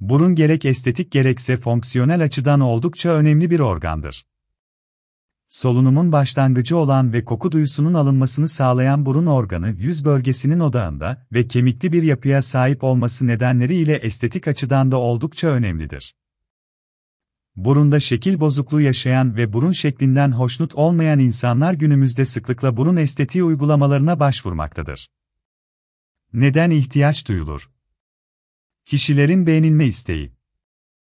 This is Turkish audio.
Burun gerek estetik gerekse fonksiyonel açıdan oldukça önemli bir organdır. Solunumun başlangıcı olan ve koku duyusunun alınmasını sağlayan burun organı yüz bölgesinin odağında ve kemikli bir yapıya sahip olması nedenleriyle estetik açıdan da oldukça önemlidir. Burunda şekil bozukluğu yaşayan ve burun şeklinden hoşnut olmayan insanlar günümüzde sıklıkla burun estetiği uygulamalarına başvurmaktadır. Neden ihtiyaç duyulur? Kişilerin beğenilme isteği